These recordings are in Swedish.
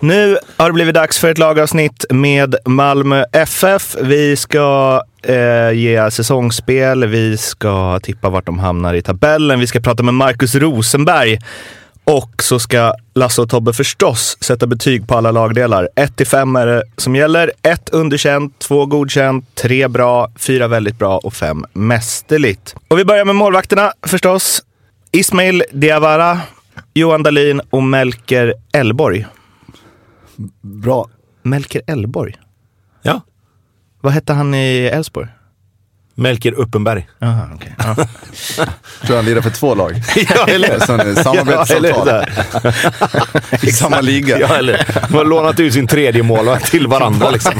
Nu har det blivit dags för ett lagavsnitt med Malmö FF. Vi ska eh, ge säsongsspel, vi ska tippa vart de hamnar i tabellen, vi ska prata med Marcus Rosenberg och så ska Lasse och Tobbe förstås sätta betyg på alla lagdelar. 1 till 5 är det som gäller. 1 underkänt, 2 godkänt, 3 bra, 4 väldigt bra och 5 mästerligt. Och vi börjar med målvakterna förstås. Ismail Diawara, Johan Dahlin och Melker Elborg. Bra. Melker Elborg? Ja. Vad hette han i Elfsborg? Melker Uppenberg. Aha, okay. ja. Tror han lirar för två lag. ja, eller Som är samarbetsavtal. I samma liga. Ja, eller De har lånat ut sin tredje målvakt till varandra. Liksom.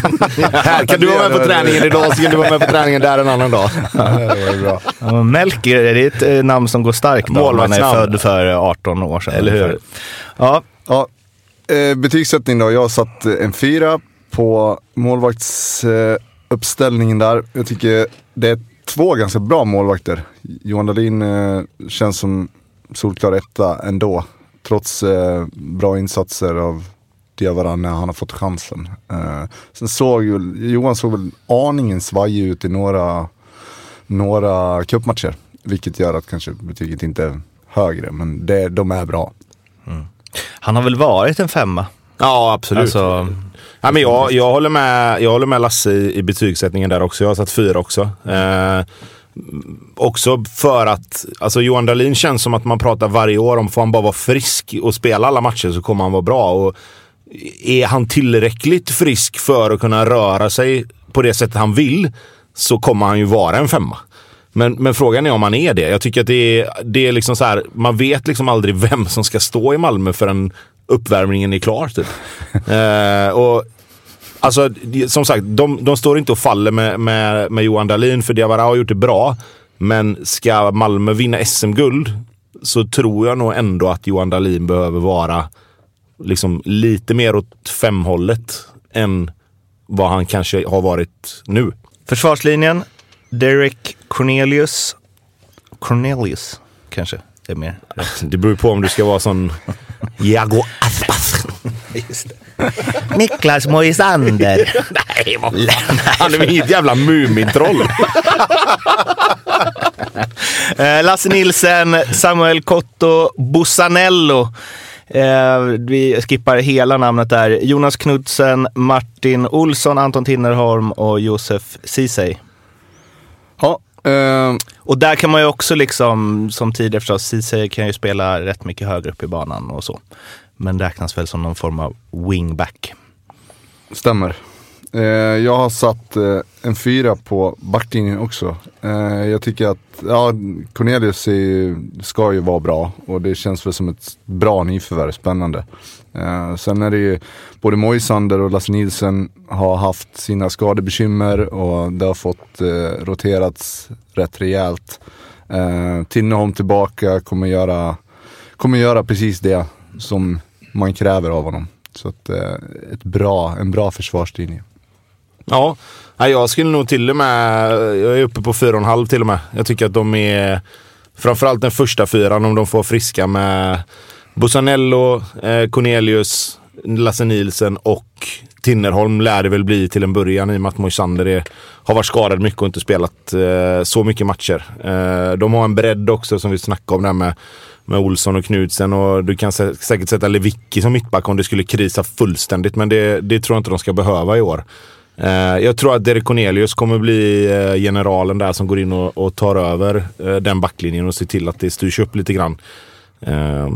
Här kan du vara med på träningen idag, så kan du vara med på träningen där en annan dag. Ja, det var bra. Ja, Melker, är det ett eh, namn som går starkt om Man är Målvaktsnamn. född för 18 år sedan. Eller hur? Ja, Ja, eh, betygssättning då. Jag satt eh, en fyra på målvaktsuppställningen där. Jag tycker det är två ganska bra målvakter. Johan Dahlin eh, känns som solklar etta ändå. Trots eh, bra insatser av Diawara när han har fått chansen. Eh, sen såg ju, Johan såg väl aningen svajig ut i några, några cupmatcher. Vilket gör att kanske betyget inte är högre, men det, de är bra. Mm han har väl varit en femma? Ja, absolut. Alltså, Ja, men jag, jag, håller med, jag håller med Lasse i, i betygssättningen där också. Jag har satt fyra också. Eh, också för att alltså Johan Dahlin känns som att man pratar varje år om får han bara vara frisk och spela alla matcher så kommer han vara bra. Och är han tillräckligt frisk för att kunna röra sig på det sättet han vill så kommer han ju vara en femma. Men, men frågan är om han är det. Jag tycker att det är, det är liksom så här, man vet liksom aldrig vem som ska stå i Malmö förrän uppvärmningen är klar. Typ. eh, och Alltså, som sagt, de, de står inte och faller med, med, med Johan Dahlin, för Diawara har gjort det bra. Men ska Malmö vinna SM-guld så tror jag nog ändå att Johan Dahlin behöver vara liksom lite mer åt femhållet än vad han kanske har varit nu. försvarslinjen, Derek Cornelius. Cornelius, kanske. Det är mer. Det beror ju på om du ska vara sån Iago Aspas. Niklas Moisander. Nej, vad fan. Han är väl inget jävla Mumintroll. Eh, Lasse Nilsen, Samuel Cotto, Bussanello. Eh, vi skippar hela namnet där. Jonas Knudsen, Martin Olsson, Anton Tinnerholm och Josef Ceesay. Ja, eh, Och där kan man ju också liksom, som tidigare förstås, Ceesay kan ju spela rätt mycket högre upp i banan och så. Men räknas väl som någon form av wingback. stämmer. Eh, jag har satt eh, en fyra på backlinjen också. Jag tycker att, ja, Cornelius ju- ska ju vara bra och det känns väl som ett bra nyförvärv, spännande. Eh, sen är det ju, både Moisander och Lasse Nielsen har haft sina skadebekymmer och det har fått eh, roterats rätt rejält. Eh, Tinneholm tillbaka kommer göra, kommer göra precis det som man kräver av honom. Så att, eh, ett bra, en bra försvarslinje. Ja, jag skulle nog till och med, jag är uppe på fyra och en halv till och med. Jag tycker att de är, framförallt den första fyran, om de får friska med Bussanello, eh, Cornelius, Lasse Nielsen och Tinnerholm lär det väl bli till en början i och med att Moisander är, har varit skadad mycket och inte spelat eh, så mycket matcher. Eh, de har en bredd också som vi snackade om där med, med Olsson och Knudsen och du kan sä säkert sätta Lewicki som mittback om det skulle krisa fullständigt men det, det tror jag inte de ska behöva i år. Eh, jag tror att Derek Cornelius kommer bli eh, generalen där som går in och, och tar över eh, den backlinjen och ser till att det styrs upp lite grann eh,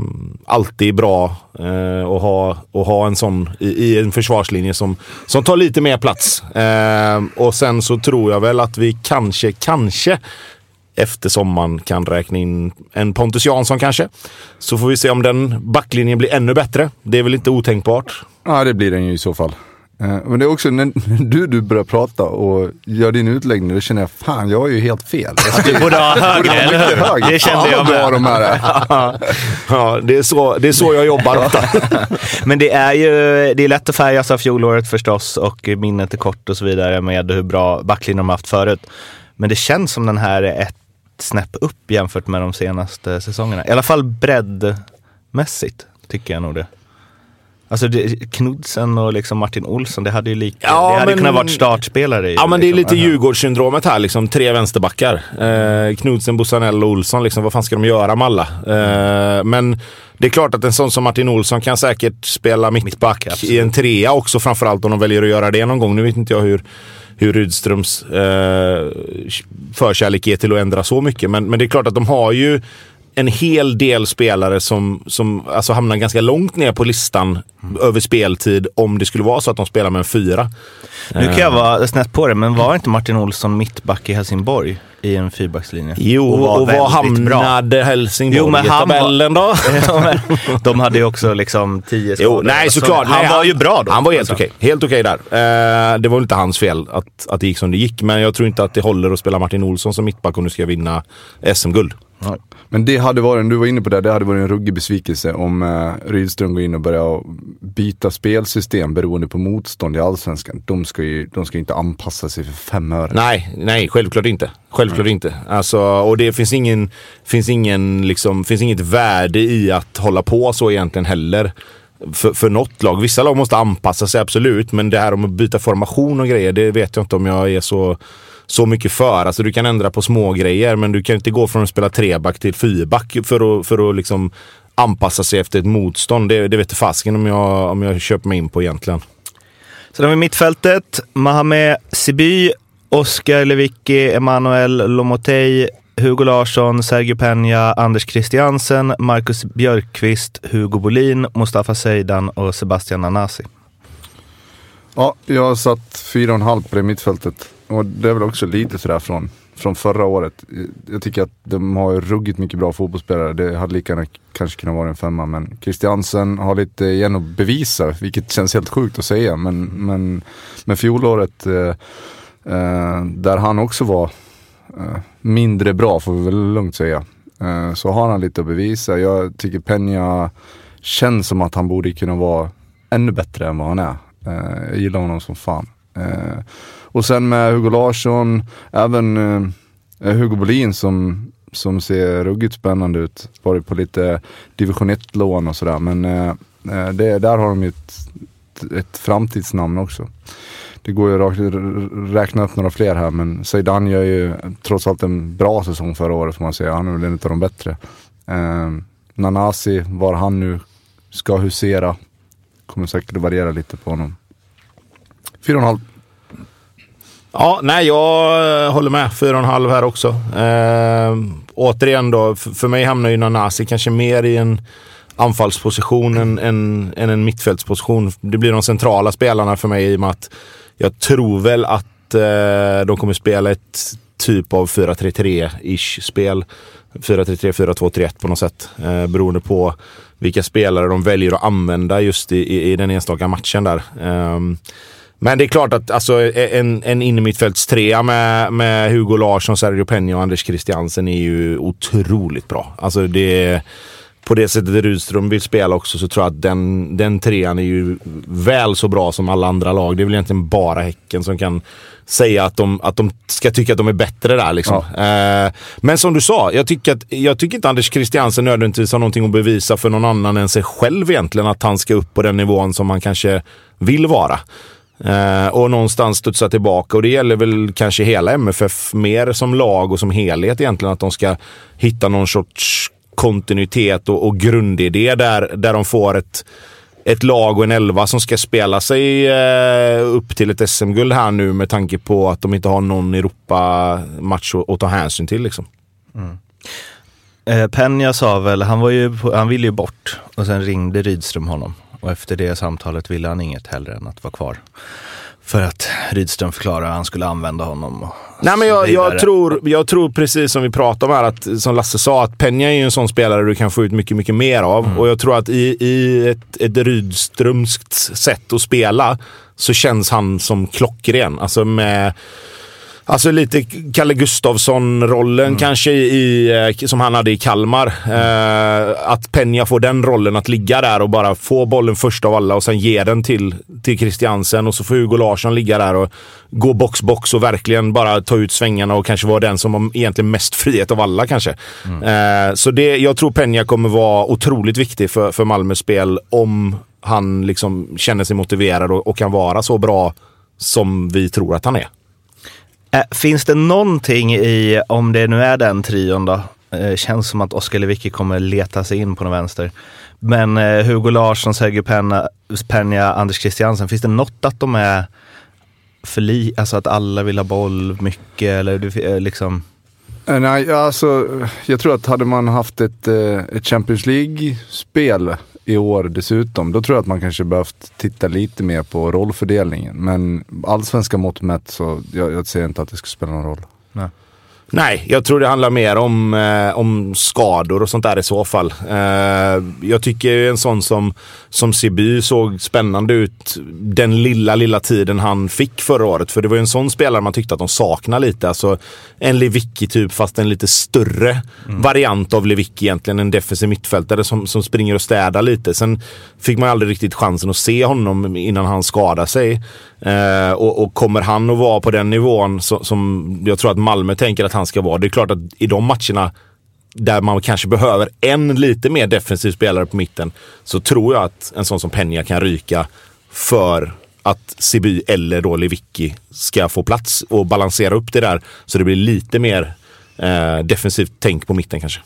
alltid bra eh, att, ha, att ha en sån i, i, en försvarslinje som, som tar lite mer plats. Eh, och sen så tror jag väl att vi kanske, kanske efter sommaren kan räkna in en Pontus Jansson kanske. Så får vi se om den backlinjen blir ännu bättre. Det är väl inte otänkbart. Ja, det blir den ju i så fall. Eh, men det är också när du, du börjar prata och gör din utläggning, då känner jag fan, jag har ju helt fel. Du borde ha högre, eller hur? Det kände jag med. de här är. Ja, det är så, det är så jag jobbar ofta. Men det är ju det är lätt att färgas av fjolåret förstås och minnet är kort och så vidare med hur bra backlinjen de har haft förut. Men det känns som den här är ett snäpp upp jämfört med de senaste säsongerna. I alla fall breddmässigt tycker jag nog det. Alltså det, Knudsen och liksom Martin Olsson, det hade ju lika, Ja, det hade men- kunnat varit startspelare i. Ja, men det är liksom. lite Djurgårdssyndromet här. Liksom. Tre vänsterbackar. Eh, Knudsen, Bussanell och Olsson. Liksom. Vad fan ska de göra med alla? Eh, men det är klart att en sån som Martin Olsson kan säkert spela mittback absolut. i en trea också. Framförallt om de väljer att göra det någon gång. Nu vet inte jag hur, hur Rydströms eh, förkärlek är till att ändra så mycket. Men, men det är klart att de har ju en hel del spelare som, som alltså hamnar ganska långt ner på listan över speltid om det skulle vara så att de spelar med en fyra. Nu kan jag vara snett på det, men var inte Martin Olsson mittback i Helsingborg i en fyrbackslinje? Jo, och, var bra. hamnade Helsingborg Jo, men i han var- tabellen då? De hade ju också liksom tio skador. Jo, nej Så såklart. Han nej, var ju bra då. Han var helt alltså. okej. Helt okej där. Eh, det var inte hans fel att, att det gick som det gick, men jag tror inte att det håller att spela Martin Olsson som mittback om du ska vinna SM-guld. Men det hade varit, du var inne på det, det hade varit en ruggig besvikelse om eh, Rydström går in och börjar byta spelsystem beroende på motstånd i Allsvenskan. De ska ju de ska inte anpassa sig för fem öre. Nej, nej, självklart inte. Självklart inte. Alltså, och det finns ingen, finns ingen liksom, finns inget värde i att hålla på så egentligen heller. För, för något lag. Vissa lag måste anpassa sig absolut, men det här om att byta formation och grejer, det vet jag inte om jag är så, så mycket för. Alltså du kan ändra på små grejer men du kan inte gå från att spela treback till fyrback för att, för att liksom anpassa sig efter ett motstånd. Det, det vet fasken om jag, om jag köper mig in på egentligen. Sen har vi mittfältet. Mohamed Siby, Oskar Lewicki, Emanuel Lomotey, Hugo Larsson, Sergio Peña, Anders Christiansen, Marcus Björkqvist, Hugo Bolin, Mustafa Seidan och Sebastian Nanasi. Ja, jag har satt fyra och en halv på det mittfältet. Och det är väl också lite sådär från, från förra året. Jag tycker att de har ruggigt mycket bra fotbollsspelare. Det hade lika gärna kanske kunnat vara en femma. Men Christiansen har lite igen att bevisa, vilket känns helt sjukt att säga. Men, men, men fjolåret, eh, eh, där han också var eh, mindre bra får vi väl lugnt säga. Eh, så har han lite att bevisa. Jag tycker Peña känns som att han borde kunna vara ännu bättre än vad han är. Eh, jag gillar honom som fan. Eh, och sen med Hugo Larsson, även eh, eh, Hugo Bolin som, som ser ruggigt spännande ut. Varit på lite division 1-lån och sådär. Men det, där har de ju ett, ett framtidsnamn också. Det går ju att räkna upp några fler här men Zeidan gör ju trots allt en bra säsong förra året får man säga. Han är väl en av de bättre. Eh, Nanasi, var han nu ska husera, kommer säkert att variera lite på honom. Fyra och en halv. Ja, nej, jag eh, håller med. Fyra och en halv här också. Eh, återigen då, för mig hamnar ju Nanasi kanske mer i en anfallsposition än, än, än en mittfältsposition. Det blir de centrala spelarna för mig i och med att jag tror väl att eh, de kommer spela ett typ av 4-3-3-ish spel. 4-3-3, 4-2-3-1 på något sätt. Eh, beroende på vilka spelare de väljer att använda just i, i, i den enstaka matchen där. Eh, men det är klart att alltså, en, en innermittfältstrea med, med Hugo Larsson, Sergio Peña och Anders Christiansen är ju otroligt bra. Alltså det på det sättet Rydström vill spela också så tror jag att den, den trean är ju väl så bra som alla andra lag. Det är väl egentligen bara Häcken som kan säga att de, att de ska tycka att de är bättre där. Liksom. Eh, men som du sa, jag tycker, att, jag tycker inte Anders Christiansen nödvändigtvis har någonting att bevisa för någon annan än sig själv egentligen. Att han ska upp på den nivån som han kanske vill vara. Eh, och någonstans studsa tillbaka. Och det gäller väl kanske hela MFF mer som lag och som helhet egentligen. Att de ska hitta någon sorts kontinuitet och, och grundidé där, där de får ett, ett lag och en elva som ska spela sig eh, upp till ett SM-guld här nu med tanke på att de inte har någon Europa-match att, att ta hänsyn till. Liksom. Mm. Eh, Penja sa väl, han, var ju, han ville ju bort och sen ringde Rydström honom. Och efter det samtalet ville han inget hellre än att vara kvar. För att Rydström förklarade att han skulle använda honom. Nej, men jag, jag, tror, jag tror precis som vi pratade om här, att, som Lasse sa, att Penja är ju en sån spelare du kan få ut mycket, mycket mer av. Mm. Och jag tror att i, i ett, ett Rydströmskt sätt att spela så känns han som klockren. Alltså med Alltså lite Kalle Gustavsson-rollen mm. kanske i, eh, som han hade i Kalmar. Eh, att Penja får den rollen att ligga där och bara få bollen först av alla och sen ge den till, till Christiansen. Och så får Hugo Larsson ligga där och gå box-box och verkligen bara ta ut svängarna och kanske vara den som har egentligen mest frihet av alla kanske. Mm. Eh, så det, jag tror Penja kommer vara otroligt viktig för, för Malmös spel om han liksom känner sig motiverad och, och kan vara så bra som vi tror att han är. Äh, finns det någonting i, om det nu är den trion då, eh, känns som att Oskar Lewicki kommer leta sig in på den vänster. Men eh, Hugo Larsson, Sergio Penna, Penja, Anders Christiansen, finns det något att de är för li, alltså att alla vill ha boll mycket eller liksom? Nej, alltså jag tror att hade man haft ett, ett Champions League-spel i år dessutom, då tror jag att man kanske behövt titta lite mer på rollfördelningen. Men allsvenska mått mätt så jag, jag ser inte att det skulle spela någon roll. Nej. Nej, jag tror det handlar mer om, eh, om skador och sånt där i så fall. Eh, jag tycker en sån som, som Siby såg spännande ut den lilla, lilla tiden han fick förra året. För det var ju en sån spelare man tyckte att de saknade lite. Alltså en Lewicki typ, fast en lite större mm. variant av Lewicki egentligen. En defensiv mittfältare som, som springer och städar lite. Sen fick man aldrig riktigt chansen att se honom innan han skadade sig. Eh, och, och, kommer han att vara på den nivån så, som jag tror att Malmö tänker att han ska vara. Det är klart att i de matcherna där man kanske behöver en lite mer defensiv spelare på mitten så tror jag att en sån som Penja kan ryka för att Siby eller då Lewicki ska få plats och balansera upp det där så det blir lite mer eh, defensivt tänk på mitten kanske.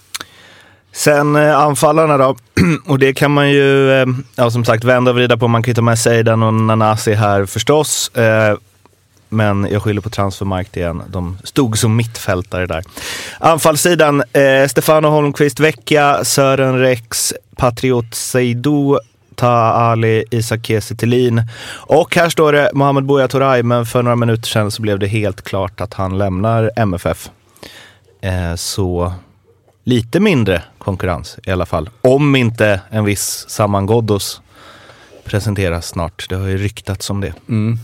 Sen eh, anfallarna då, och det kan man ju eh, ja, som sagt vända och vrida på. Man kan ju ta med Seidan och Nanasi här förstås. Eh, men jag skyller på transfermarkt igen. De stod som mittfältare där. Anfallssidan, eh, Stefano Holmqvist, Vecchia, Sören Rex, Patriot Seidou, Ta Ali, Isak Kiese Och här står det Mohamed Buya Turay, men för några minuter sedan så blev det helt klart att han lämnar MFF. Eh, så lite mindre konkurrens i alla fall. Om inte en viss Saman Ghoddos presenteras snart. Det har ju ryktats om det. Mm.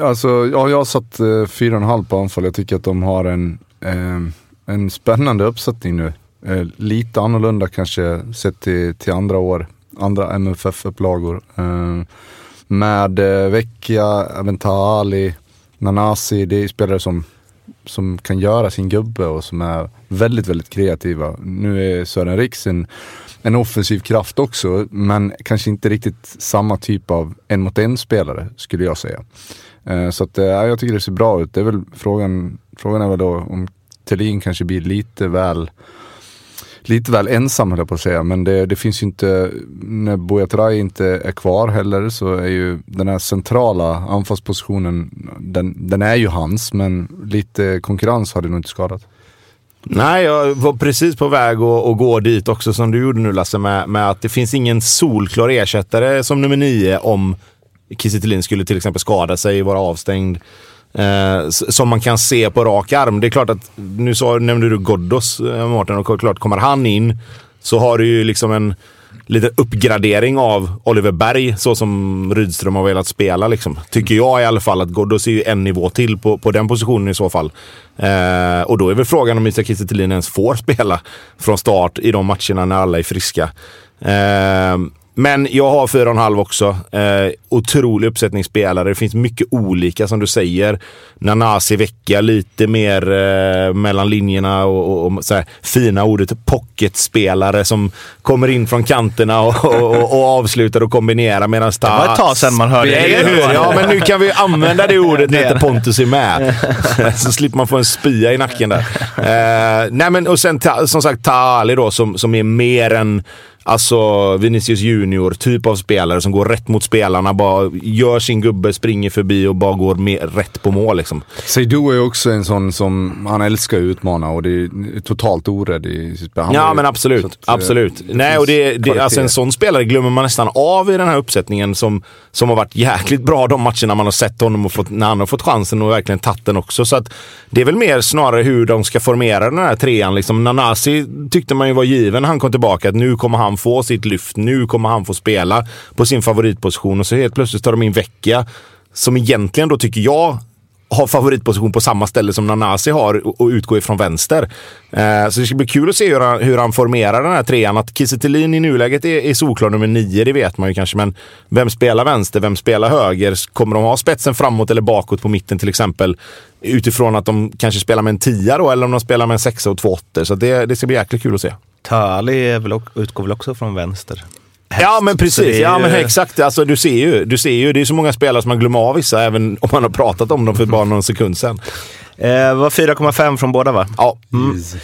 Alltså, ja, jag har satt eh, 4,5 på anfall. Jag tycker att de har en, eh, en spännande uppsättning nu. Eh, lite annorlunda kanske sett till, till andra år, andra MFF-upplagor. Eh, med eh, Vecchia, Aventali, Nanasi, det är spelare som som kan göra sin gubbe och som är väldigt, väldigt kreativa. Nu är Sören Riks en, en offensiv kraft också, men kanske inte riktigt samma typ av en mot en spelare skulle jag säga. Eh, så att, ja, jag tycker det ser bra ut. Det är väl frågan, frågan är väl då om Thelin kanske blir lite väl lite väl ensam höll jag på att säga. Men det, det finns ju inte, när Buya inte är kvar heller så är ju den här centrala anfallspositionen, den, den är ju hans. Men lite konkurrens hade nog inte skadat. Nej, jag var precis på väg att, att gå dit också som du gjorde nu Lasse med, med att det finns ingen solklar ersättare som nummer nio om Kiese skulle till exempel skada sig, vara avstängd. Eh, som man kan se på rak arm. Det är klart att, nu så nämnde du Ghoddos, eh, Mårten, och klart kommer han in så har du ju liksom en liten uppgradering av Oliver Berg så som Rydström har velat spela. Liksom. Tycker jag i alla fall att Ghoddos är ju en nivå till på, på den positionen i så fall. Eh, och då är väl frågan om Isak Kiese ens får spela från start i de matcherna när alla är friska. Eh, men jag har 4,5 också. Eh, otrolig uppsättning spelare. Det finns mycket olika som du säger. Nanasi vecka lite mer eh, mellan linjerna och, och, och så fina ordet pocketspelare som kommer in från kanterna och, och, avslutar och kombinerar medan Det var ett tag sedan man hörde det. Ja, men nu kan vi använda det ordet när inte Pontus är med. så slipper man få en spya i nacken där. Eh, nej, men och sen som sagt Taali då som, som är mer än Alltså Vinicius Junior, typ av spelare som går rätt mot spelarna, bara gör sin gubbe, springer förbi och bara går med, rätt på mål liksom. Seydou är också en sån som, han älskar att utmana och det är totalt orädd i sitt spel. Ja men absolut, att, eh, absolut. det Nej, och det, det, alltså en sån spelare glömmer man nästan av i den här uppsättningen som, som har varit jäkligt bra de matcherna man har sett honom och fått, när han har fått chansen och verkligen tagit den också. Så att det är väl mer snarare hur de ska formera den här trean. Liksom, Nanasi tyckte man ju var given han kom tillbaka. Att nu kommer han få sitt lyft. Nu kommer han få spela på sin favoritposition. Och så helt plötsligt tar de in Vecchia som egentligen då tycker jag har favoritposition på samma ställe som Nanasi har och, utgår ifrån vänster. Eh, så det ska bli kul att se hur han, hur han formerar den här trean. Att Kiese Thelin i nuläget är, är solklar nummer nio, det vet man ju kanske. Men vem spelar vänster? Vem spelar höger? Kommer de ha spetsen framåt eller bakåt på mitten till exempel? Utifrån att de kanske spelar med en tia då, eller om de spelar med en sexa och två åttor. Så det, det ska bli jäkligt kul att se. Tali väl, utgår väl också från vänster? Ja men precis, är ja men exakt. Alltså, du ser ju, du ser ju, det är så många spelare som man glömmer av vissa, även om man har pratat om dem för bara någon sekund sedan. Eh, var 4,5 från båda va? Ja, Easy.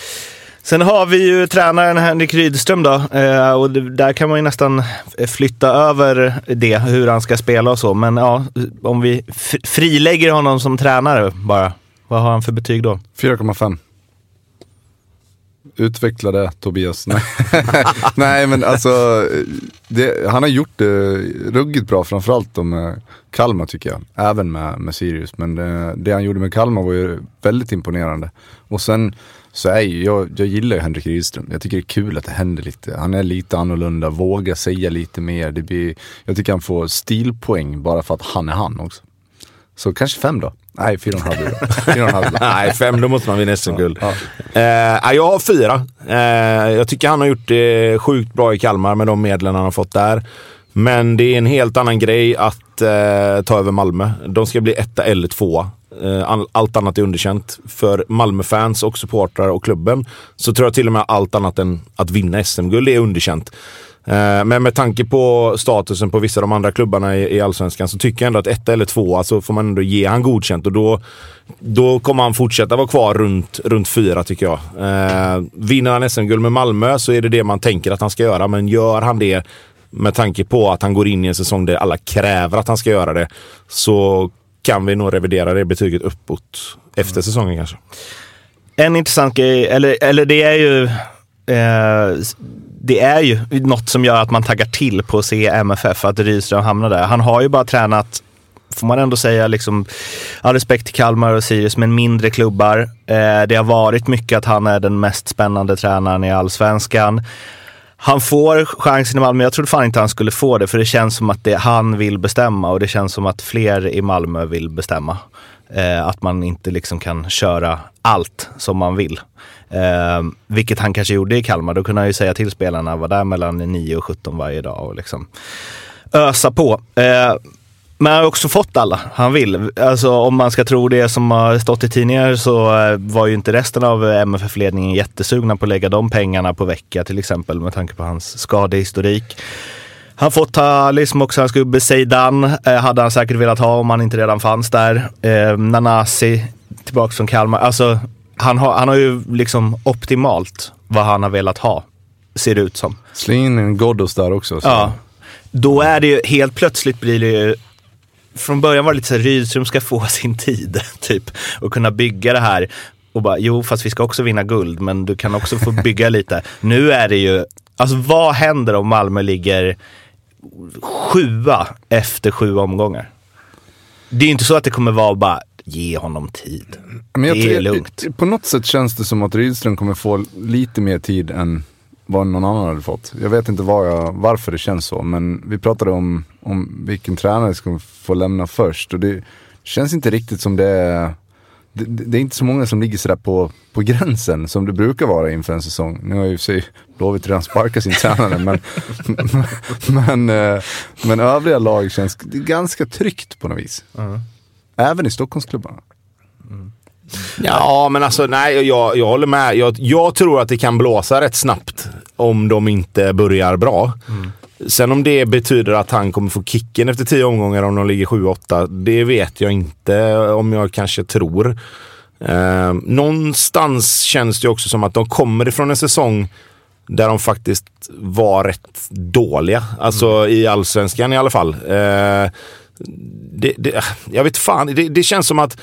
Sen har vi ju tränaren Henrik Rydström då. Eh, och där kan man ju nästan flytta över det, hur han ska spela och så. Men ja, om vi frilägger honom som tränare bara. Vad har han för betyg då? 4,5. Utveckla det Tobias. Nej, Nej men alltså, det, han har gjort det ruggigt bra, framförallt med eh, Kalmar tycker jag. Även med, med Sirius. Men det, det han gjorde med Kalmar var ju väldigt imponerande. Och sen så är ju, jag, jag gillar ju Henrik Rydström. Jag tycker det är kul att det händer lite. Han är lite annorlunda, vågar säga lite mer. Det blir, jag tycker han får stilpoäng bara för att han är han också. Så kanske fem då? Nej, fyra och en halv. Fyra och halv. Nej, fem, då måste man vinna SM-guld. Ja. Eh, ja, jag har fyra. Eh, jag tycker han har gjort det sjukt bra i Kalmar med de medlen han har fått där. Men det är en helt annan grej att eh, ta över Malmö. De ska bli etta eller tvåa. Eh, all, allt annat är underkänt. För Malmö-fans och supportrar och klubben så tror jag till och med allt annat än att vinna SM-guld är underkänt. Eh, Men med tanke på statusen på vissa av de andra klubbarna i, Allsvenskan så tycker jag ändå att etta eller tvåa så får man ändå ge han godkänt och då, då kommer han fortsätta vara kvar runt, runt fyra tycker jag. Eh, vinner han SM-guld med Malmö så är det det man tänker att han ska göra, men gör han det med tanke på att han går in i en säsong där alla kräver att han ska göra det så kan vi nog revidera det betyget uppåt efter säsongen kanske. En intressant grej, eller, eller det är ju eh, det är ju något som gör att man taggar till på att se MFF, att Rydström hamnar där. Han har ju bara tränat, får man ändå säga, liksom, all respekt till Kalmar och Sirius, men mindre klubbar. Eh, det har varit mycket att han är den mest spännande tränaren i allsvenskan. Han får chansen i Malmö. Jag trodde fan inte han skulle få det, för det känns som att det han vill bestämma och det känns som att fler i Malmö vill bestämma. Eh, att man inte liksom kan köra allt som man vill. Eh, vilket han kanske gjorde i Kalmar. Då kunde han ju säga till spelarna, var där mellan 9 och 17 varje dag och liksom ösa på. Eh, men han har också fått alla han vill. Alltså om man ska tro det som har stått i tidningar så eh, var ju inte resten av MFF-ledningen jättesugna på att lägga de pengarna på vecka till exempel med tanke på hans skadehistorik. Han har fått Ali som också hans gubbe Zeidan eh, hade han säkert velat ha om han inte redan fanns där. Eh, Nanasi tillbaka från Kalmar. Alltså han har, han har ju liksom optimalt vad han har velat ha. Ser det ut som. Släng in en Ghoddos där också. Så. Ja. Då är det ju, helt plötsligt blir det ju från början var det lite så här, Rydström ska få sin tid, typ. Och kunna bygga det här. Och bara, jo fast vi ska också vinna guld, men du kan också få bygga lite. Nu är det ju, alltså vad händer om Malmö ligger sjua efter sju omgångar? Det är inte så att det kommer vara bara, ge honom tid. Men jag det är lugnt. På något sätt känns det som att Rydström kommer få lite mer tid än vad någon annan hade fått. Jag vet inte var jag, varför det känns så, men vi pratade om, om vilken tränare som få lämna först. Och det känns inte riktigt som det är, det, det är inte så många som ligger sådär på, på gränsen som det brukar vara inför en säsong. Nu har ju i och för sig Blåvitt redan sparkat sin tränare, men, men, eh, men övriga lag känns det är ganska tryggt på något vis. Även i Stockholmsklubbarna. Ja, men alltså nej, jag, jag håller med. Jag, jag tror att det kan blåsa rätt snabbt om de inte börjar bra. Sen om det betyder att han kommer få kicken efter tio omgångar om de ligger 7-8, det vet jag inte om jag kanske tror. Eh, någonstans känns det också som att de kommer ifrån en säsong där de faktiskt var rätt dåliga. Alltså mm. i allsvenskan i alla fall. Eh, det, det, jag vet fan, det, det känns som att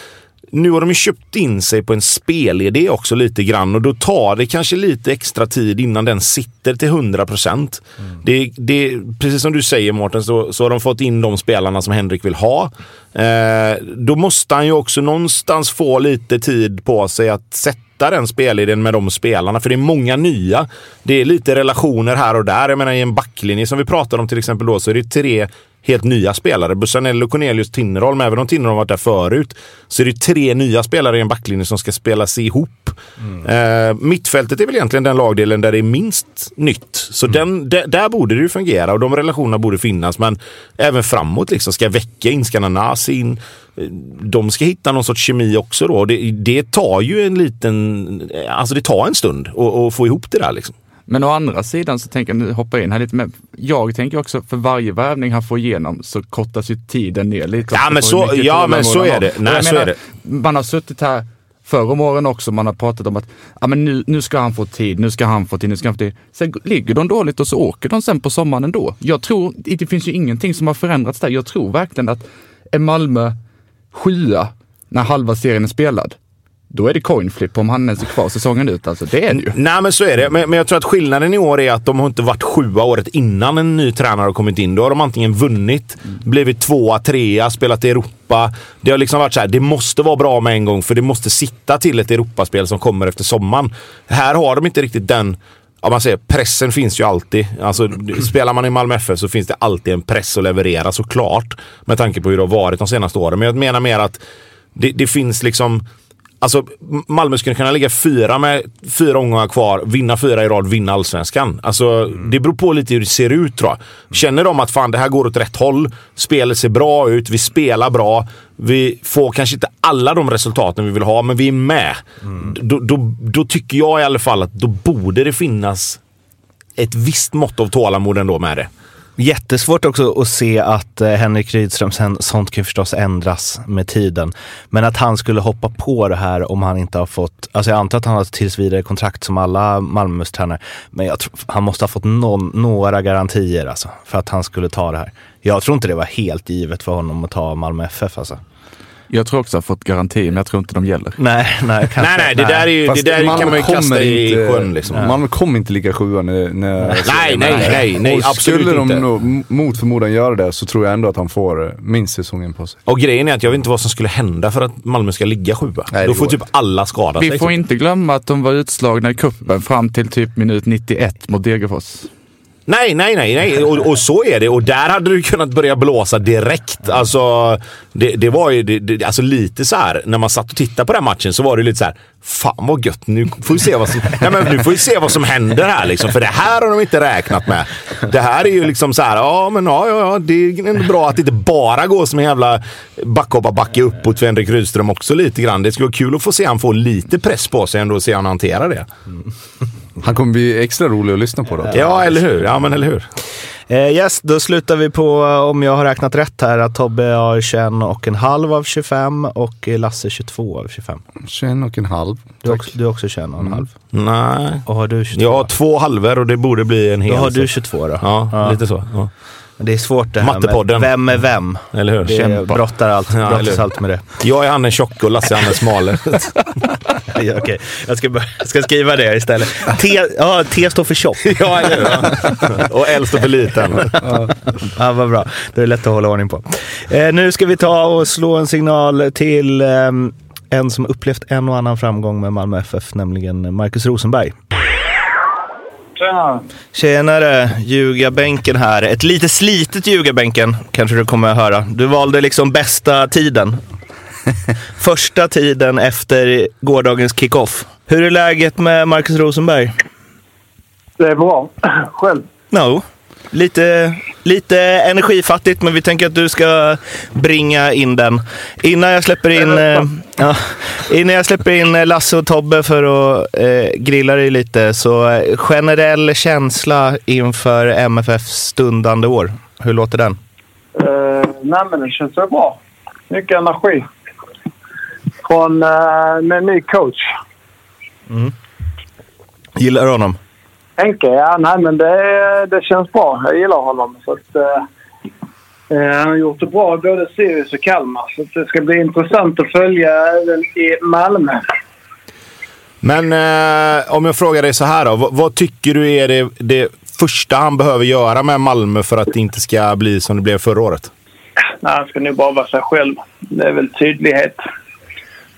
nu har de ju köpt in sig på en spelidé också lite grann och då tar det kanske lite extra tid innan den sitter till 100 procent. Mm. Det, det, precis som du säger Mårten, så, så har de fått in de spelarna som Henrik vill ha. Eh, då måste han ju också någonstans få lite tid på sig att sätta den spelidén med de spelarna. För det är många nya. Det är lite relationer här och där. Jag menar i en backlinje som vi pratade om till exempel då så är det tre helt nya spelare. Bussanello, Cornelius, Tinnerholm. Även om Tinnerholm varit där förut så är det tre nya spelare i en backlinje som ska spelas ihop. Mm. Eh, mittfältet är väl egentligen den lagdelen där det är minst nytt. Så mm. den, där borde det ju fungera och de relationerna borde finnas. Men även framåt liksom. Ska Vecka in, ska Nanasi in? De ska hitta någon sorts kemi också då. Det, det tar ju en liten... Alltså det tar en stund att få ihop det där liksom. Men å andra sidan så tänker jag, nu hoppar jag in här lite, men jag tänker också för varje värvning han får igenom så kortas ju tiden ner lite. Ja men så, ja, men så är det. Nej, så menar, är det. Man har suttit här förr om åren också, man har pratat om att ja, men nu, nu ska han få tid, nu ska han få tid, nu ska han få tid. Sen ligger de dåligt och så åker de sen på sommaren ändå. Jag tror, det finns ju ingenting som har förändrats där. Jag tror verkligen att är Malmö sjua när halva serien är spelad, då är det coin flip om han ens är kvar säsongen ut. Alltså, det är det ju. Nej, men så är det. Men, men, jag tror att skillnaden i år är att de har inte varit sjua året innan en ny tränare har kommit in. Då har de antingen vunnit, mm. blivit tvåa, trea, spelat i Europa. Det har liksom varit så här, det måste vara bra med en gång för det måste sitta till ett Europaspel som kommer efter sommaren. Här har de inte riktigt den Ja, man säger, pressen finns ju alltid. Alltså, spelar man i Malmö FF så finns det alltid en press att leverera såklart. Med tanke på hur det har varit de senaste åren. Men jag menar mer att det, det finns liksom Alltså, Malmö skulle kunna ligga fyra med fyra omgångar kvar, vinna fyra i rad, vinna allsvenskan. Alltså, mm. Det beror på lite hur det ser ut tror jag. Känner de att fan det här går åt rätt håll, spelet ser bra ut, vi spelar bra, vi får kanske inte alla de resultaten vi vill ha, men vi är med. Mm. Då, då, då tycker jag i alla fall att då borde det finnas ett visst mått av tålamod ändå med det. Jättesvårt också att se att eh, Henrik Rydström, sen, sånt kan ju förstås ändras med tiden. Men att han skulle hoppa på det här om han inte har fått, alltså jag antar att han har tills vidare kontrakt som alla Malmös tränare. Men jag tror, han måste ha fått någon, några garantier alltså, för att han skulle ta det här. Jag tror inte det var helt givet för honom att ta Malmö FF alltså. Jag tror också att jag fått garanti, men jag tror inte de gäller. Nej, nej, kanske. nej, nej, det där, är ju, det där kan man ju kasta i sjön. Liksom. Ja. Malmö kommer inte ligga sjua när... när nej, nej, nej, nej, nej absolut skulle inte. de mot förmodan göra det så tror jag ändå att han får eh, minst säsongen på sig. Och grejen är att jag vet inte vad som skulle hända för att Malmö ska ligga sjua. Nej, Då får typ alla skada sig. Vi får typ. inte glömma att de var utslagna i kuppen fram till typ minut 91 mot Degerfors. Nej, nej, nej, nej. Och, och, så är det. Och där hade du kunnat börja blåsa direkt. Alltså, det, det var ju det, det, alltså lite så här, när man satt och tittade på den matchen så var det lite så här. Fan vad gött, nu får vi se vad som, nej, men nu får vi se vad som händer här liksom. För det här har de inte räknat med. Det här är ju liksom så här, ja men ja, ja, ja det är ändå bra att det inte bara går som en jävla backhoppa-backe uppåt för Henrik Rydström också lite grann. Det skulle vara kul att få se han få lite press på sig ändå och se hur han hanterar det. Mm. Han kommer bli extra rolig att lyssna på då. Ja, eller hur? Ja, men eller hur? Eh, yes, då slutar vi på, om jag har räknat rätt här, att Tobbe har 21 och en halv av 25 och Lasse 22 av 25. 21 och en halv. Du, också, du är också 21 och en halv? Mm. Nej. Och har du 22? Jag har två halvor och det borde bli en hel. Då har du 22 då? Ja, ja. lite så. Ja. Det är svårt det här med vem är vem. Eller hur? Det brottar allt, ja, brottas allt med det. Jag är han den tjocke och Lasse är han den smale. ja, okay. jag, ska jag ska skriva det istället. T, ja, T står för tjock. ja, eller hur? Och L står för liten. ja, vad bra. Det är lätt att hålla ordning på. Eh, nu ska vi ta och slå en signal till eh, en som upplevt en och annan framgång med Malmö FF, nämligen Marcus Rosenberg. Tjena! Tjenare! Ljugarbänken här. Ett lite slitet ljugarbänken kanske du kommer att höra. Du valde liksom bästa tiden. Första tiden efter gårdagens kickoff. Hur är läget med Marcus Rosenberg? Det är bra. Själv? No. Lite, lite energifattigt, men vi tänker att du ska bringa in den. Innan jag släpper in, eh, ja, innan jag släpper in Lasse och Tobbe för att eh, grilla dig lite, så eh, generell känsla inför MFFs stundande år. Hur låter den? Uh, nej, men det känns väl bra. Mycket energi. Från, uh, med en ny coach. Mm. Gillar du honom? Henke, ja nej men det, det känns bra. Jag gillar honom. Så att, eh, eh, han har gjort det bra i både Sirius och Kalmar. Så det ska bli intressant att följa även i Malmö. Men eh, om jag frågar dig så här då. Vad, vad tycker du är det, det första han behöver göra med Malmö för att det inte ska bli som det blev förra året? Nej, han ska nog bara vara sig själv. Det är väl tydlighet.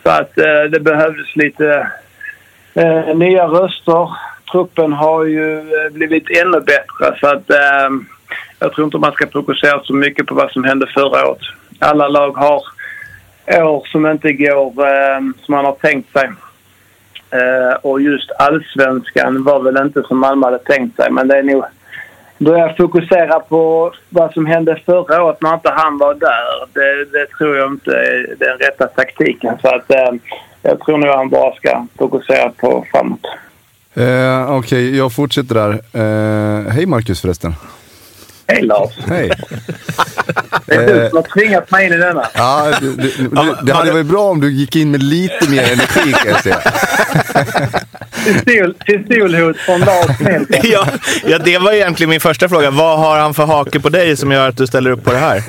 Så att eh, det behövdes lite eh, nya röster. Truppen har ju eh, blivit ännu bättre så att eh, jag tror inte man ska fokusera så mycket på vad som hände förra året. Alla lag har år som inte går eh, som man har tänkt sig. Eh, och just allsvenskan var väl inte som Malmö hade tänkt sig men det är nog börja fokusera på vad som hände förra året när inte han var där. Det, det tror jag inte är den rätta taktiken. Så att, eh, jag tror nog han bara ska fokusera på framåt. Eh, Okej, jag fortsätter där. Eh, hej Marcus förresten. Hej Lars! Hej. Det är du som har tvingat mig in i denna. Ja, du, du, du, det hade varit bra om du gick in med lite mer energi kan jag säga. Pistol, pistolhot från Lars ja, ja, det var egentligen min första fråga. Vad har han för hake på dig som gör att du ställer upp på det här?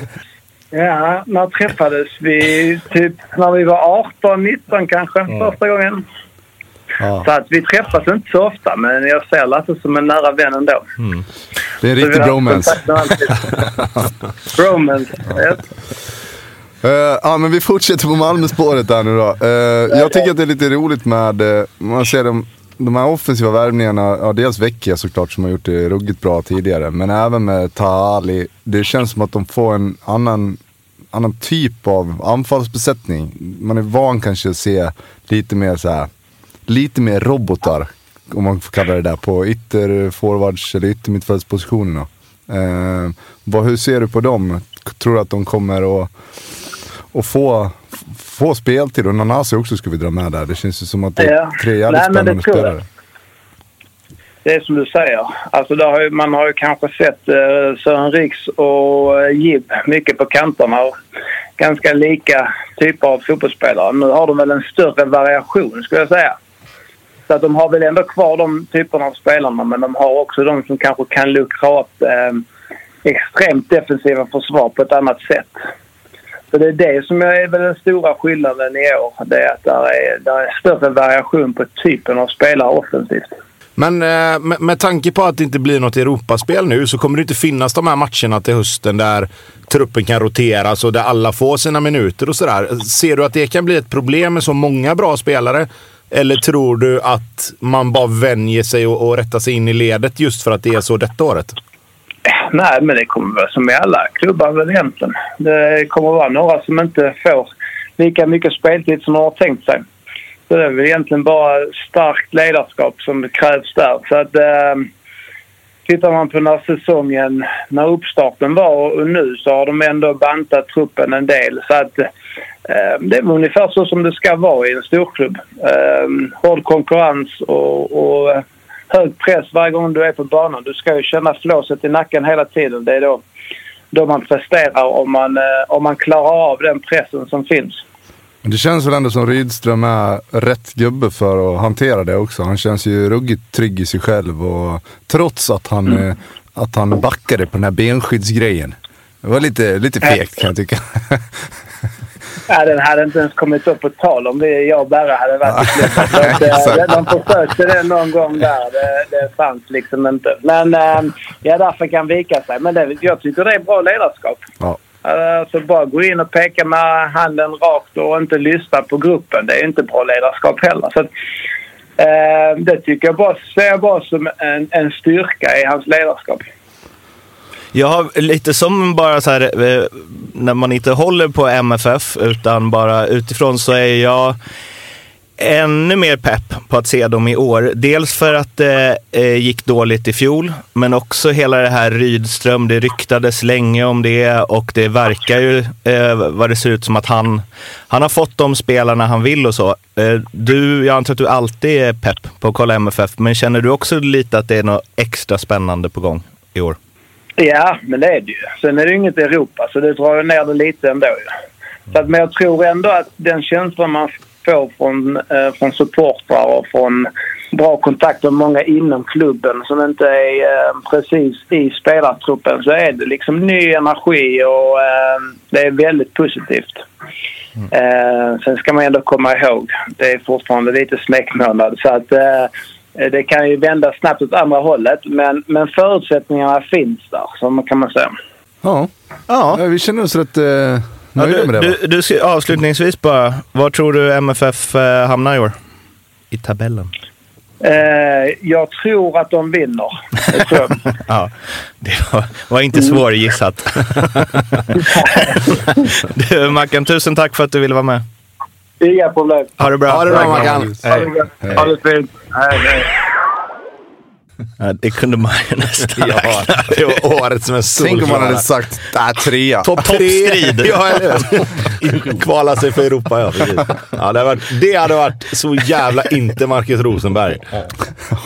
Ja, när träffades vi? Typ när vi var 18, 19 kanske första gången. Ja, Så att vi träffas inte så ofta men jag ser Lasse som en nära vän ändå. det är en riktig bromance. bromance, yes. Eh, ja, men vi fortsätter på Malmöspåret där nu då. Eh, jag tycker att det är lite roligt med, uh, man ser de, de här offensiva värvningarna, ja dels Vecchia såklart som har gjort det ruggigt bra tidigare, men även med Taali. Det känns som att de får en annan, annan typ av anfallsbesättning. Man är van kanske att se lite mer så här, lite mer robotar, om man får kalla det där, på ytterforwards eller yttermittfältspositionerna. Eh, vad, hur ser du på dem? Tror du att de kommer att och få, få speltid. Och Nanasi också ska vi dra med där. Det känns ju som att det är tre jävligt spännande tror jag. spelare. Det är som du säger. Alltså har ju, man har ju kanske sett eh, Sören Riks och eh, Jib mycket på kanterna. Och ganska lika typer av fotbollsspelare. Nu har de väl en större variation skulle jag säga. Så att de har väl ändå kvar de typerna av spelarna men de har också de som kanske kan luckra upp eh, extremt defensiva försvar på ett annat sätt. Så det är det som är väl den stora skillnaden i år. Det är att där är, där är större variation på typen av spelare offensivt. Men eh, med, med tanke på att det inte blir något Europaspel nu så kommer det inte finnas de här matcherna till hösten där truppen kan roteras och där alla får sina minuter och sådär. Ser du att det kan bli ett problem med så många bra spelare? Eller tror du att man bara vänjer sig och, och rättar sig in i ledet just för att det är så detta året? Nej, men det kommer vara som i alla klubbar väl egentligen. Det kommer vara några som inte får lika mycket speltid som de har tänkt sig. Så det är väl egentligen bara starkt ledarskap som krävs där. Så att, eh, tittar man på när säsongen, när uppstarten var och nu så har de ändå bantat truppen en del. Så att det är ungefär så som det ska vara i en storklubb. Eh, hård konkurrens och, och eh, hög press varje gång du är på banan. Du ska ju känna flåset i nacken hela tiden. Det är då, då man presterar om man, eh, om man klarar av den pressen som finns. Men det känns väl ändå som Rydström är rätt gubbe för att hantera det också. Han känns ju ruggigt trygg i sig själv och trots att han, eh, att han backade på den här benskyddsgrejen. Det var lite, lite fegt kan jag tycka. Ja, den hade inte ens kommit upp på tal om det jag och Berra hade varit i klubben. Eh, De försökte det någon gång där. Det, det fanns liksom inte. Men eh, ja, därför kan vika sig. Men det, jag tycker det är bra ledarskap. Ja. Alltså bara gå in och peka med handen rakt och inte lyssna på gruppen. Det är inte bra ledarskap heller. Så eh, det tycker jag bara, ser jag bara som en, en styrka i hans ledarskap. Jag har lite som bara så här, eh, när man inte håller på MFF utan bara utifrån så är jag ännu mer pepp på att se dem i år. Dels för att det eh, gick dåligt i fjol, men också hela det här Rydström. Det ryktades länge om det och det verkar ju eh, vad det ser ut som att han, han har fått de spelarna han vill och så. Eh, du, jag antar att du alltid är pepp på att kolla MFF, men känner du också lite att det är något extra spännande på gång i år? Ja, men det är det ju. Sen är det ju inget Europa, så det drar ju ner det lite ändå. ju. Så att, men jag tror ändå att den känslan man får från, eh, från supportrar och från bra kontakt med många inom klubben som inte är eh, precis i spelartruppen så är det liksom ny energi och eh, det är väldigt positivt. Eh, sen ska man ändå komma ihåg, det är fortfarande lite smekmånad så att eh, det kan ju vända snabbt åt andra hållet men, men förutsättningarna finns där, så kan man säga. Ja, Ja. Ja, vi känner oss rätt eh, Ja, nöjda du, med det. du, du, ska- avslutningsvis bara, var tror du MFF eh, hamnar i år? I tabellen. Eh, jag tror att de vinner. Jag tror- Ja, det var, var inte svårgissat. du Mackan, tusen tack för att du ville vara med. Inga problem. Ha det bra. Ha det bra, Mackan. Ha det fint. Hej, hej. Ja, det kunde man ju nästan Ja, det var årets mest Tänk om man solklara. hade sagt äh, trea. Topp Toppstrid. Ja, eller hur? Kvala sig för Europa, ja. Precis. ja det, hade varit, det hade varit så jävla inte Marcus Rosenberg.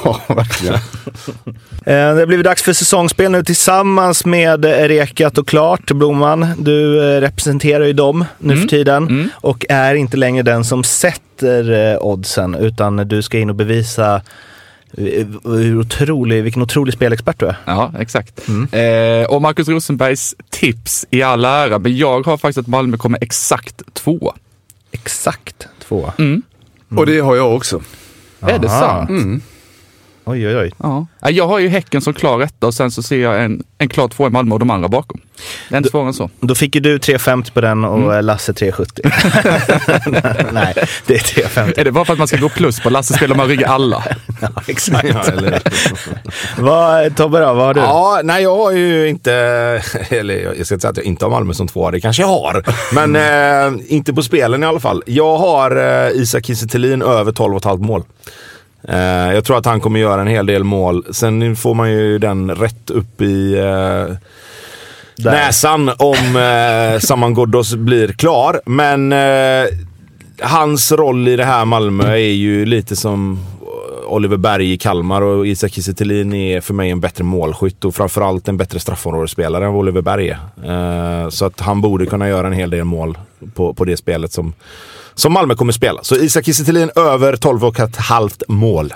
Ja, verkligen. Eh, Det har blivit dags för säsongsspel nu tillsammans med eh, Rekat och Klart. Blomman, du eh, representerar ju dem nu för tiden och är inte längre den som sätter oddsen utan du ska in och bevisa hur otrolig, vilken otrolig spelexpert du är. Ja, exakt. Eh, och Marcus Rosenbergs tips i all ära, men jag har faktiskt att Malmö kommer exakt två. Exakt två. Och det har jag också. Är det sant? Oj, oj, oj. Ja. Ja, Jag har ju Häcken som klar etta och sen så ser jag en, en klar två i Malmö och de andra bakom. Det är inte svårare än så. Då fick ju du 3,50 på den och Mm. Lasse 3,70. Nej, det är 3,50. Är det bara för att man ska gå plus på Lasse spelar man ryggar alla? Ja, exakt. Ja, eller, Vad, Tobbe då, vad har du? ja, nej jag har ju inte, eller jag ska inte säga att jag inte har Malmö som två, det kanske jag har. Men eh, inte på spelen i alla fall. Jag har eh, Isak Kiese över 12,5 mål. Eh, jag tror att han kommer göra en hel del mål. Sen får man ju den rätt upp i eh, näsan om eh, Saman Ghoddos blir klar. Men eh, hans roll i det här Malmö är ju lite som Oliver Berg i Kalmar och Isak Kiese är för mig en bättre målskytt och framförallt en bättre straffområdesspelare än vad Oliver Berg är. Eh, så att han borde kunna göra en hel del mål på, på det spelet som, som Malmö kommer spela. Så Isak Kiese över 12,5 mål.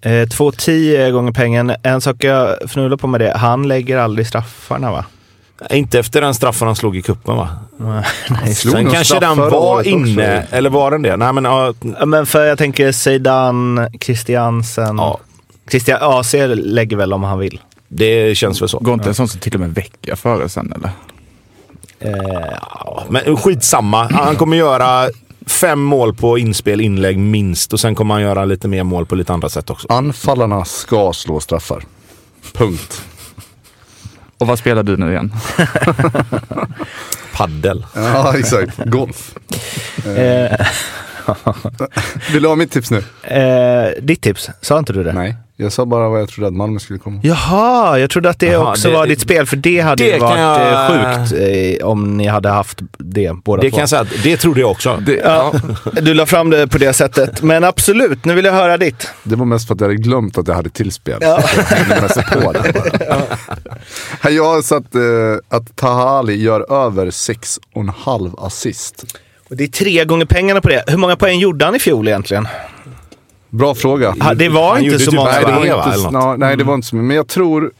Eh, 2,10 gånger pengen. En sak jag fnular på med det, han lägger aldrig straffarna va? Inte efter den straffen han slog i kuppen va? Nej, slog Sen kanske den var inne, också. eller var den det? Nej men ja, Ja, men för jag tänker Zeidan, Christiansen. Ja. Christian AC lägger väl om han vill. det känns väl så. Går inte en sån som till och med vecka före sen eller? Eh, Men skitsamma, han kommer göra fem mål på inspel, inlägg minst och sen kommer han göra lite mer mål på lite andra sätt också. Anfallarna ska slå straffar. Punkt. Och vad spelar du nu igen? Paddel. Ja, exakt. Golf. eh, Vill du ha mitt tips nu? eh, ditt tips, sa inte du det? Nej, jag sa bara vad jag trodde att Malmö skulle komma. Jaha, jag trodde att det Jaha, också det- var ditt spel, för det hade det ju varit jag- eh, sjukt eh, om ni hade haft det båda Det två. kan jag säga, det trodde jag också. Det, Ja, du la fram det på det sättet. Men absolut, nu vill jag höra ditt. Det var mest för att jag hade glömt att jag hade tillspel. Ja. Så jag på det bara. Jag har satt eh, att Tahali gör över 6,5 assist. Och det är tre gånger pengarna på det. Hur många poäng gjorde han i fjol egentligen? Bra fråga. Ha, det var Han inte så typ många. Nej, det var va, inte, eller något? ja, nej, det var inte så mycket. Men jag tror,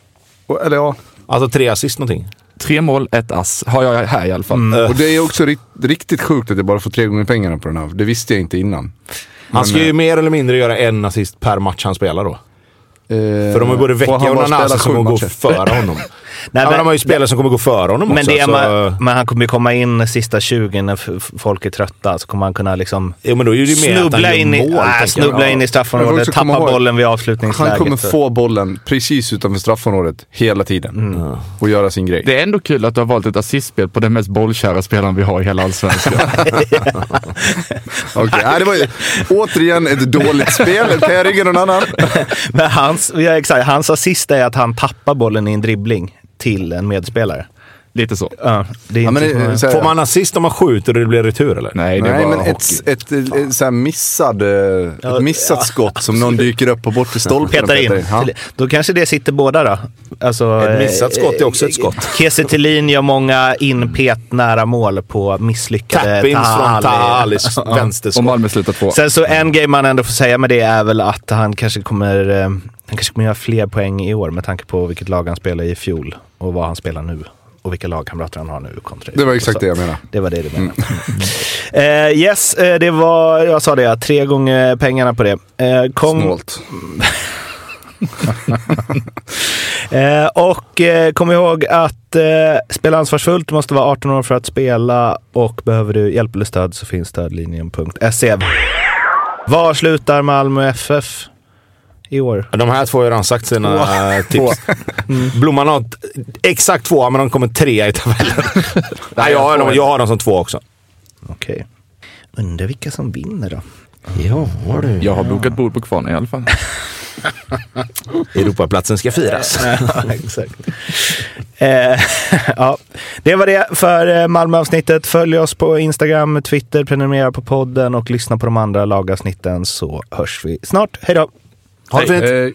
eller ja. Alltså tre assist någonting. tre mål, ett ass har jag här i alla fall. Och det är också rikt, riktigt sjukt att jag bara får tre gånger pengarna på den här. Det visste jag inte innan. Han ska ju mer eller mindre göra en assist per match han spelar då. Eh, För de har både Vecchia och bara Nanasi som sju kommer gå matcher? före honom. Nej, ja, men men- de har ju spelare som kommer gå före honom Men, också. det, så, man, men han kommer ju komma in sista 20 när folk är trötta. Så kommer han kunna liksom jo, men då är det snubbla, in i, mål, äh, jag. snubbla in i straffområdet, tappa ihåg- bollen vid avslutningsläget. Han kommer få bollen precis utanför straffområdet hela tiden. Och göra sin grej. Det är ändå kul att du har valt ett assistspel på den mest bollkära spelaren vi har i hela allsvenskan. Okej, nej, det var ju återigen ett dåligt spel. Kan jag ringa någon annan? Men hans, ja, exakt, hans assist är att han tappar bollen i en dribbling till en medspelare. Lite så. Ja, det är Ja, inte men, så- här- Får man assist om man skjuter och det blir retur eller? Nej, det Nej, var men hockey. ett, ett, ett, ett så missad, eh, ett missat skott som någon dyker upp på bortre stolpen och petar in. Ja. Då kanske det sitter båda då. Alltså, Ett missat skott är också ett skott. Kiese gör många inpet nära mål på misslyckade Tap-ins från Taha Ali. Taha Alis Och vänsterskott. Malmö slutar två. Sen så en grej man ändå får säga med det är väl att han kanske kommer, eh, han kanske kommer göra fler poäng i år med tanke på vilket lag han spelade i fjol och vad han spelar nu. Och vilka lagkamrater han har nu kontra Det var exakt det jag menade. Det var det du menade. Mm. Eh, yes, eh, det var, jag sa det, tre gånger pengarna på det. Eh, kom, Snålt. Eh, och eh, kom ihåg att eh, spela ansvarsfullt. Du måste vara 18 år för att spela och behöver du hjälp eller stöd så finns stödlinjen.se. Var slutar Malmö FF i år? De här två har ju redan sagt sina eh, tips. Blomman har exakt två, men de kommer trea i tabellen. Nej, jag, har dem, jag har dem som två också. Okej. Undrar vilka som vinner då? Ja, du. Jag har bokat bord på Kvarn i alla fall. Europaplatsen ska firas. Ja, exakt. Eh, ja, det var det för eh, Malmö-avsnittet. Följ oss på Instagram, Twitter, prenumerera på podden och lyssna på de andra lagavsnitten så hörs vi snart. Hej då! Ha det fint.